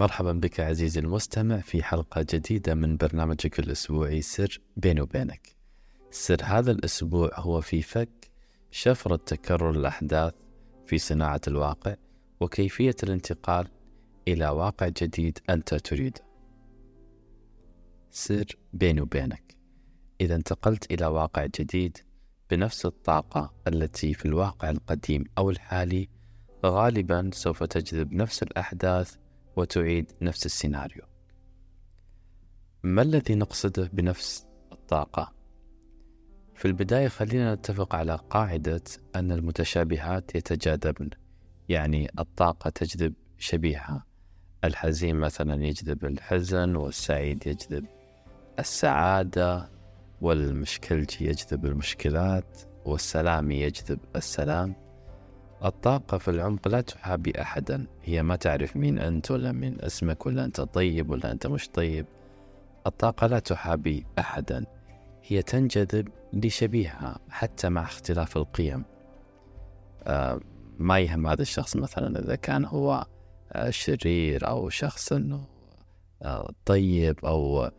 مرحبا بك عزيزي المستمع في حلقة جديدة من برنامجك الأسبوعي سر بيني وبينك. سر هذا الأسبوع هو في فك شفرة تكرر الأحداث في صناعة الواقع وكيفية الانتقال إلى واقع جديد أنت تريده. سر بيني وبينك. إذا انتقلت إلى واقع جديد بنفس الطاقة التي في الواقع القديم أو الحالي غالبا سوف تجذب نفس الأحداث وتعيد نفس السيناريو. ما الذي نقصده بنفس الطاقة؟ في البداية خلينا نتفق على قاعدة أن المتشابهات يتجاذبن يعني الطاقة تجذب شبيهها الحزين مثلا يجذب الحزن والسعيد يجذب السعادة والمشكلجي يجذب المشكلات والسلامي يجذب السلام. الطاقة في العمق لا تحابي أحدا. هي ما تعرف مين أنت ولا من اسمك ولا أنت طيب ولا أنت مش طيب. الطاقة لا تحابي أحدا. هي تنجذب لشبيهها حتى مع اختلاف القيم. آه ما يهم هذا الشخص مثلا إذا كان هو آه شرير أو شخص أنه آه طيب أو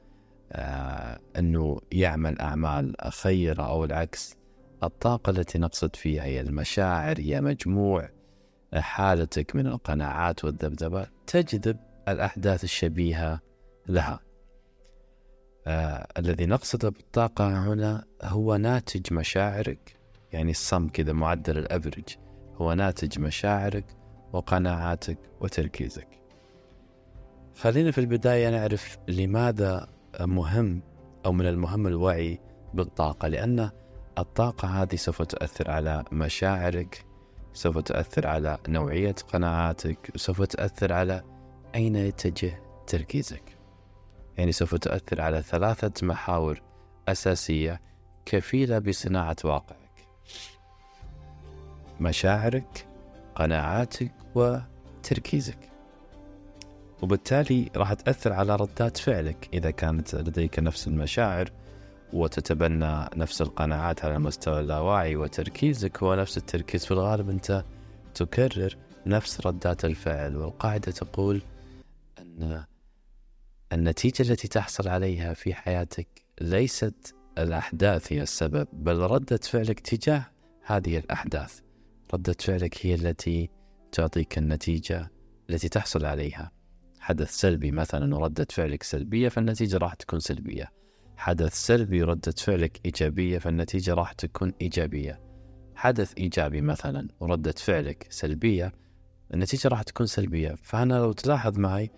آه أنه يعمل أعمال خيرة أو العكس. الطاقة التي نقصد فيها هي المشاعر هي مجموع حالتك من القناعات والذبذبات تجذب الأحداث الشبيهة لها. آه الذي نقصده بالطاقة هنا هو ناتج مشاعرك يعني الصم كذا معدل الأفرج هو ناتج مشاعرك وقناعاتك وتركيزك. خلينا في البداية نعرف لماذا مهم أو من المهم الوعي بالطاقة لأن الطاقة هذه سوف تؤثر على مشاعرك سوف تؤثر على نوعية قناعاتك سوف تؤثر على أين يتجه تركيزك. يعني سوف تؤثر على ثلاثة محاور أساسية كفيلة بصناعة واقعك. مشاعرك قناعاتك وتركيزك. وبالتالي راح تأثر على ردات فعلك إذا كانت لديك نفس المشاعر وتتبنى نفس القناعات على المستوى اللاواعي وتركيزك هو نفس التركيز في الغالب أنت تكرر نفس ردات الفعل. والقاعدة تقول أن النتيجة التي تحصل عليها في حياتك ليست الأحداث هي السبب بل ردة فعلك تجاه هذه الأحداث. ردة فعلك هي التي تعطيك النتيجة التي تحصل عليها. حدث سلبي مثلا وردة فعلك سلبية فالنتيجة راح تكون سلبية. حدث سلبي ردة فعلك إيجابية فالنتيجة راح تكون إيجابية. حدث إيجابي مثلا وردة فعلك سلبية النتيجة راح تكون سلبية. فأنا لو تلاحظ معي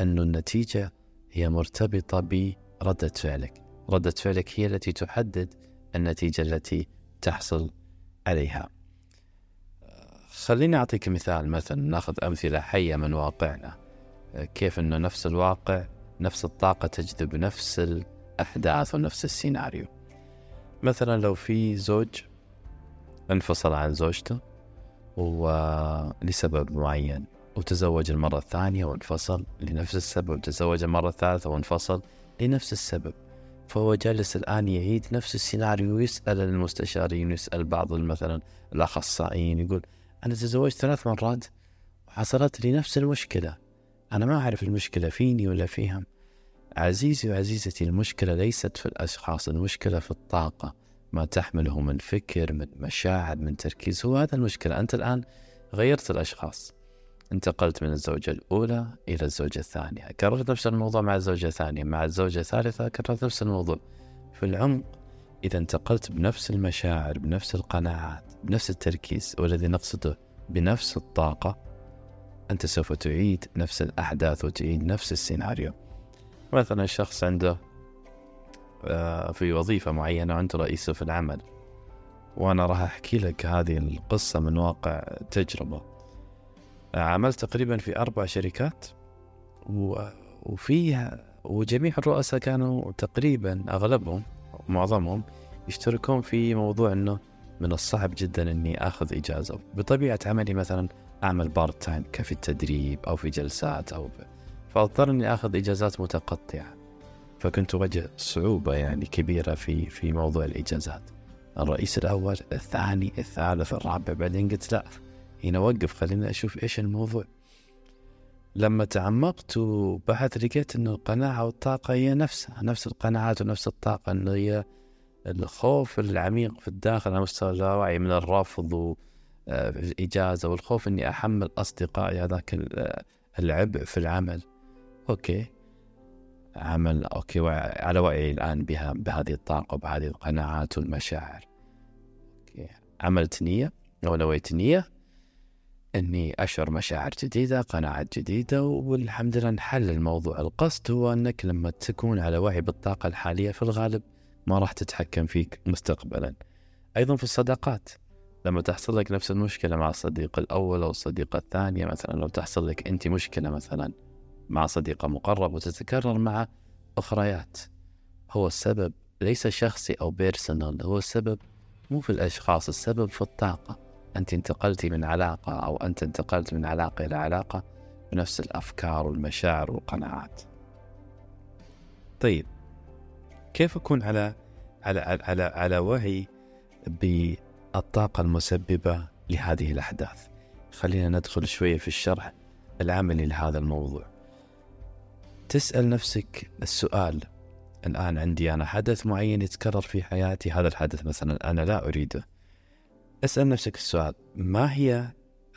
أن النتيجة هي مرتبطة بردة فعلك. ردة فعلك هي التي تحدد النتيجة التي تحصل عليها. خليني أعطيك مثال. مثلا نأخذ أمثلة حية من واقعنا. كيف أنه نفس الواقع نفس الطاقة تجذب نفس أحداث ونفس السيناريو. مثلا لو في زوج انفصل عن زوجته ولسبب معين وتزوج المرة الثانية وانفصل لنفس السبب تزوج المرة الثالثة وانفصل لنفس السبب. فهو جالس الآن يعيد نفس السيناريو ويسأل المستشارين ويسأل بعض مثلا الأخصائيين يقول أنا تزوجت ثلاث مرات وحصلت لي نفس المشكلة. أنا ما أعرف المشكلة فيني ولا فيهم عزيزي وعزيزتي المشكلة ليست في الأشخاص المشكلة في الطاقة. ما تحمله من فكر من مشاعر من تركيز هو هذا المشكلة. أنت الآن غيرت الأشخاص. انتقلت من الزوجة الأولى إلى الزوجة الثانية. كررت نفس الموضوع مع الزوجة الثانية مع الزوجة الثالثة كررت نفس الموضوع. في العمق إذا انتقلت بنفس المشاعر بنفس القناعات بنفس التركيز والذي نقصده بنفس الطاقة أنت سوف تعيد نفس الأحداث وتعيد نفس السيناريو. مثلا شخص عنده آه، في وظيفة معينة وأنت رئيسه في العمل وأنا راح أحكي لك هذه القصة من واقع تجربة. آه، عملت تقريبا في أربع شركات وفيها وجميع الرؤساء كانوا تقريبا أغلبهم معظمهم يشتركون في موضوع أنه من الصعب جدا أني أخذ إجازة. بطبيعة عملي مثلا أعمل part time كفي التدريب أو في جلسات أو فاضطر اني آخذ إجازات متقطعة. فكنت أواجه صعوبة يعني كبيرة في في موضوع الإجازات. الرئيس الأول الثاني الثالث الرابع بعدين قلت لا هنا وقف خليني أشوف إيش الموضوع. لما تعمقت وبحث لقيت أن القناعة والطاقة هي نفسها نفس القناعات ونفس الطاقة أنه هي الخوف العميق في الداخل على مستوى اللاوعي من الرفض والإجازة والخوف أني أحمل أصدقائي هذاك العبء في العمل. okay. عمل okay على وعي الآن بها بهذه الطاقة وبهذه القناعات والمشاعر. أوكي. عملت نية أو نويت نية إني اشعر مشاعر جديدة قناعات جديدة والحمد لله انحل الموضوع. القصد هو أنك لما تكون على وعي بالطاقة الحالية في الغالب ما راح تتحكم فيك مستقبلا. أيضا في الصداقات. لما تحصل لك نفس المشكلة مع الصديق الأول أو الصديقة الثانية مثلا لو تحصل لك أنت مشكلة مثلا. مع صديقه مقرب وتتكرر مع أخريات. هو السبب ليس شخصي أو بيرسونال هو السبب مو في الأشخاص السبب في الطاقة. أنت انتقلتي من علاقة أو أنت انتقلت من علاقة إلى علاقة بنفس الأفكار والمشاعر والقناعات. طيب كيف أكون على على على على وعي بالطاقة المسببة لهذه الأحداث؟ خلينا ندخل شوية في الشرح العملي لهذا الموضوع. تسأل نفسك السؤال. الآن عندي أنا حدث معين يتكرر في حياتي هذا الحدث مثلا أنا لا أريده. اسأل نفسك السؤال ما هي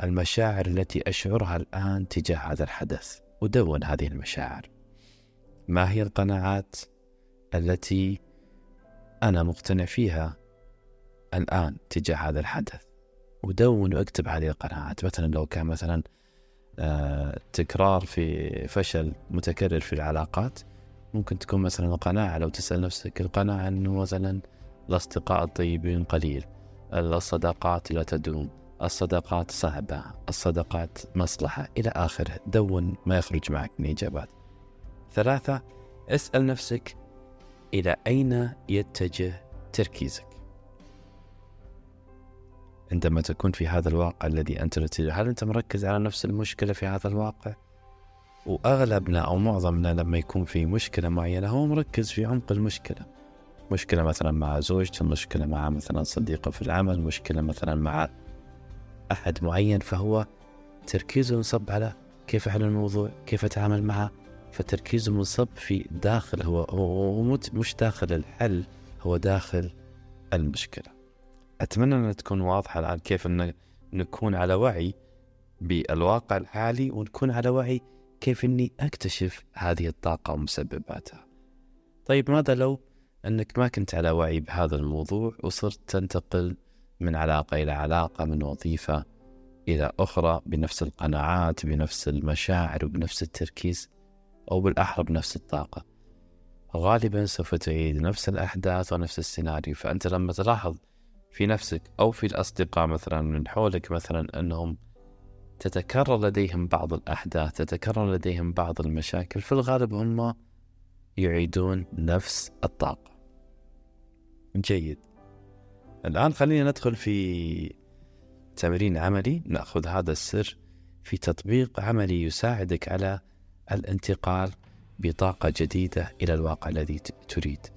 المشاعر التي أشعرها الآن تجاه هذا الحدث؟ ودون هذه المشاعر. ما هي القناعات التي أنا مقتنع فيها الآن تجاه هذا الحدث؟ ودون وأكتب هذه القناعات. مثلا لو كان مثلا آه تكرار في فشل متكرر في العلاقات. ممكن تكون مثلا القناعة لو تسأل نفسك القناعة أنه مثلا الأصدقاء الطيبين قليل الصداقات لا تدوم الصداقات صعبة الصداقات مصلحة إلى آخره. دون ما يخرج معك من إجابات. ثلاثة اسأل نفسك إلى أين يتجه تركيزك؟ عندما تكون في هذا الواقع الذي أنت تتجه هل أنت مركز على نفس المشكلة في هذا الواقع؟ وأغلبنا أو معظمنا لما يكون في مشكلة معينة هو مركز في عمق المشكلة. مشكلة مثلا مع زوجته مشكلة مع مثلا صديقه في العمل مشكلة مثلا مع أحد معين فهو تركيزه منصب على كيف أحل الموضوع كيف أتعامل معه. فتركيزه منصب في داخل هو هو مش داخل الحل هو داخل المشكلة. أتمنى أن تكون واضحة الآن كيف أن نكون على وعي بالواقع الحالي ونكون على وعي كيف أني أكتشف هذه الطاقة ومسبباتها. طيب ماذا لو أنك ما كنت على وعي بهذا الموضوع وصرت تنتقل من علاقة إلى علاقة من وظيفة إلى أخرى بنفس القناعات بنفس المشاعر وبنفس التركيز أو بالأحرى بنفس الطاقة؟ غالبا سوف تعيد نفس الأحداث ونفس السيناريو. فأنت لما تلاحظ في نفسك أو في الأصدقاء مثلا من حولك مثلا أنهم تتكرر لديهم بعض الأحداث تتكرر لديهم بعض المشاكل في الغالب هم يعيدون نفس الطاقة. جيد. الآن خلينا ندخل في تمرين عملي. نأخذ هذا السر في تطبيق عملي يساعدك على الانتقال بطاقة جديدة إلى الواقع الذي تريد.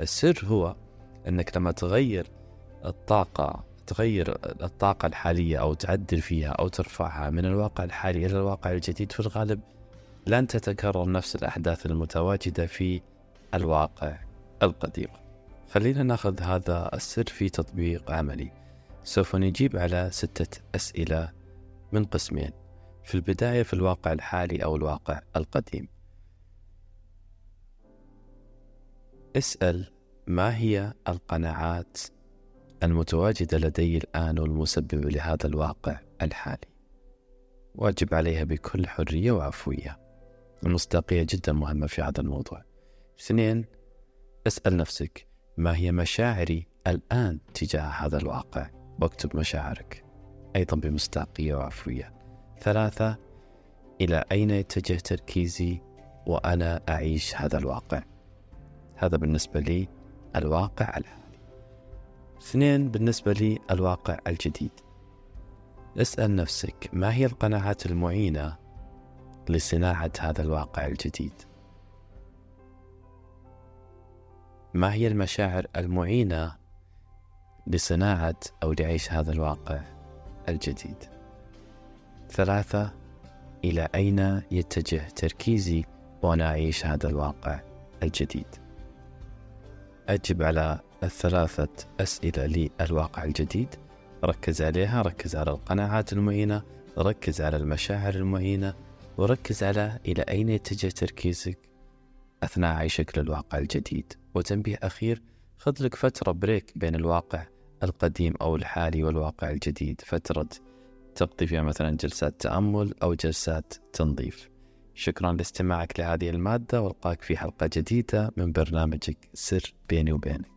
السر هو أنك لما تغير الطاقة تغير الطاقة الحالية أو تعدل فيها أو ترفعها من الواقع الحالي إلى الواقع الجديد في الغالب لن تتكرر نفس الأحداث المتواجدة في الواقع القديم. خلينا نأخذ هذا السر في تطبيق عملي. سوف نجيب على ستة أسئلة من قسمين في البداية في الواقع الحالي أو الواقع القديم. اسأل ما هي القناعات المتواجدة لدي الآن والمسببة لهذا الواقع الحالي. واجب عليها بكل حرية وعفوية. المصداقية جدا مهمة في هذا الموضوع. اثنين اسأل نفسك ما هي مشاعري الآن تجاه هذا الواقع؟ واكتب مشاعرك. أيضا بمصداقية وعفوية. ثلاثة إلى أين يتجه تركيزي وأنا أعيش هذا الواقع؟ هذا بالنسبة لي الواقع الحالي. اثنين بالنسبة لي الواقع الجديد. اسأل نفسك ما هي القناعات المعينة لصناعة هذا الواقع الجديد؟ ما هي المشاعر المعينة لصناعة أو لعيش هذا الواقع الجديد؟ ثلاثة إلى أين يتجه تركيزي وأنا أعيش هذا الواقع الجديد؟ أجب على الثلاثة أسئلة للواقع الجديد. ركز عليها ركز على القناعات المعينة ركز على المشاعر المعينة وركز على إلى أين يتجه تركيزك أثناء عيشك للواقع الجديد. وتنبيه أخير خذ لك فترة بريك بين الواقع القديم أو الحالي والواقع الجديد. فترة تقضي فيها مثلا جلسات تأمل أو جلسات تنظيف. شكرا لاستماعك لهذه المادة وألقاك في حلقة جديدة من برنامجك سر بيني وبينك.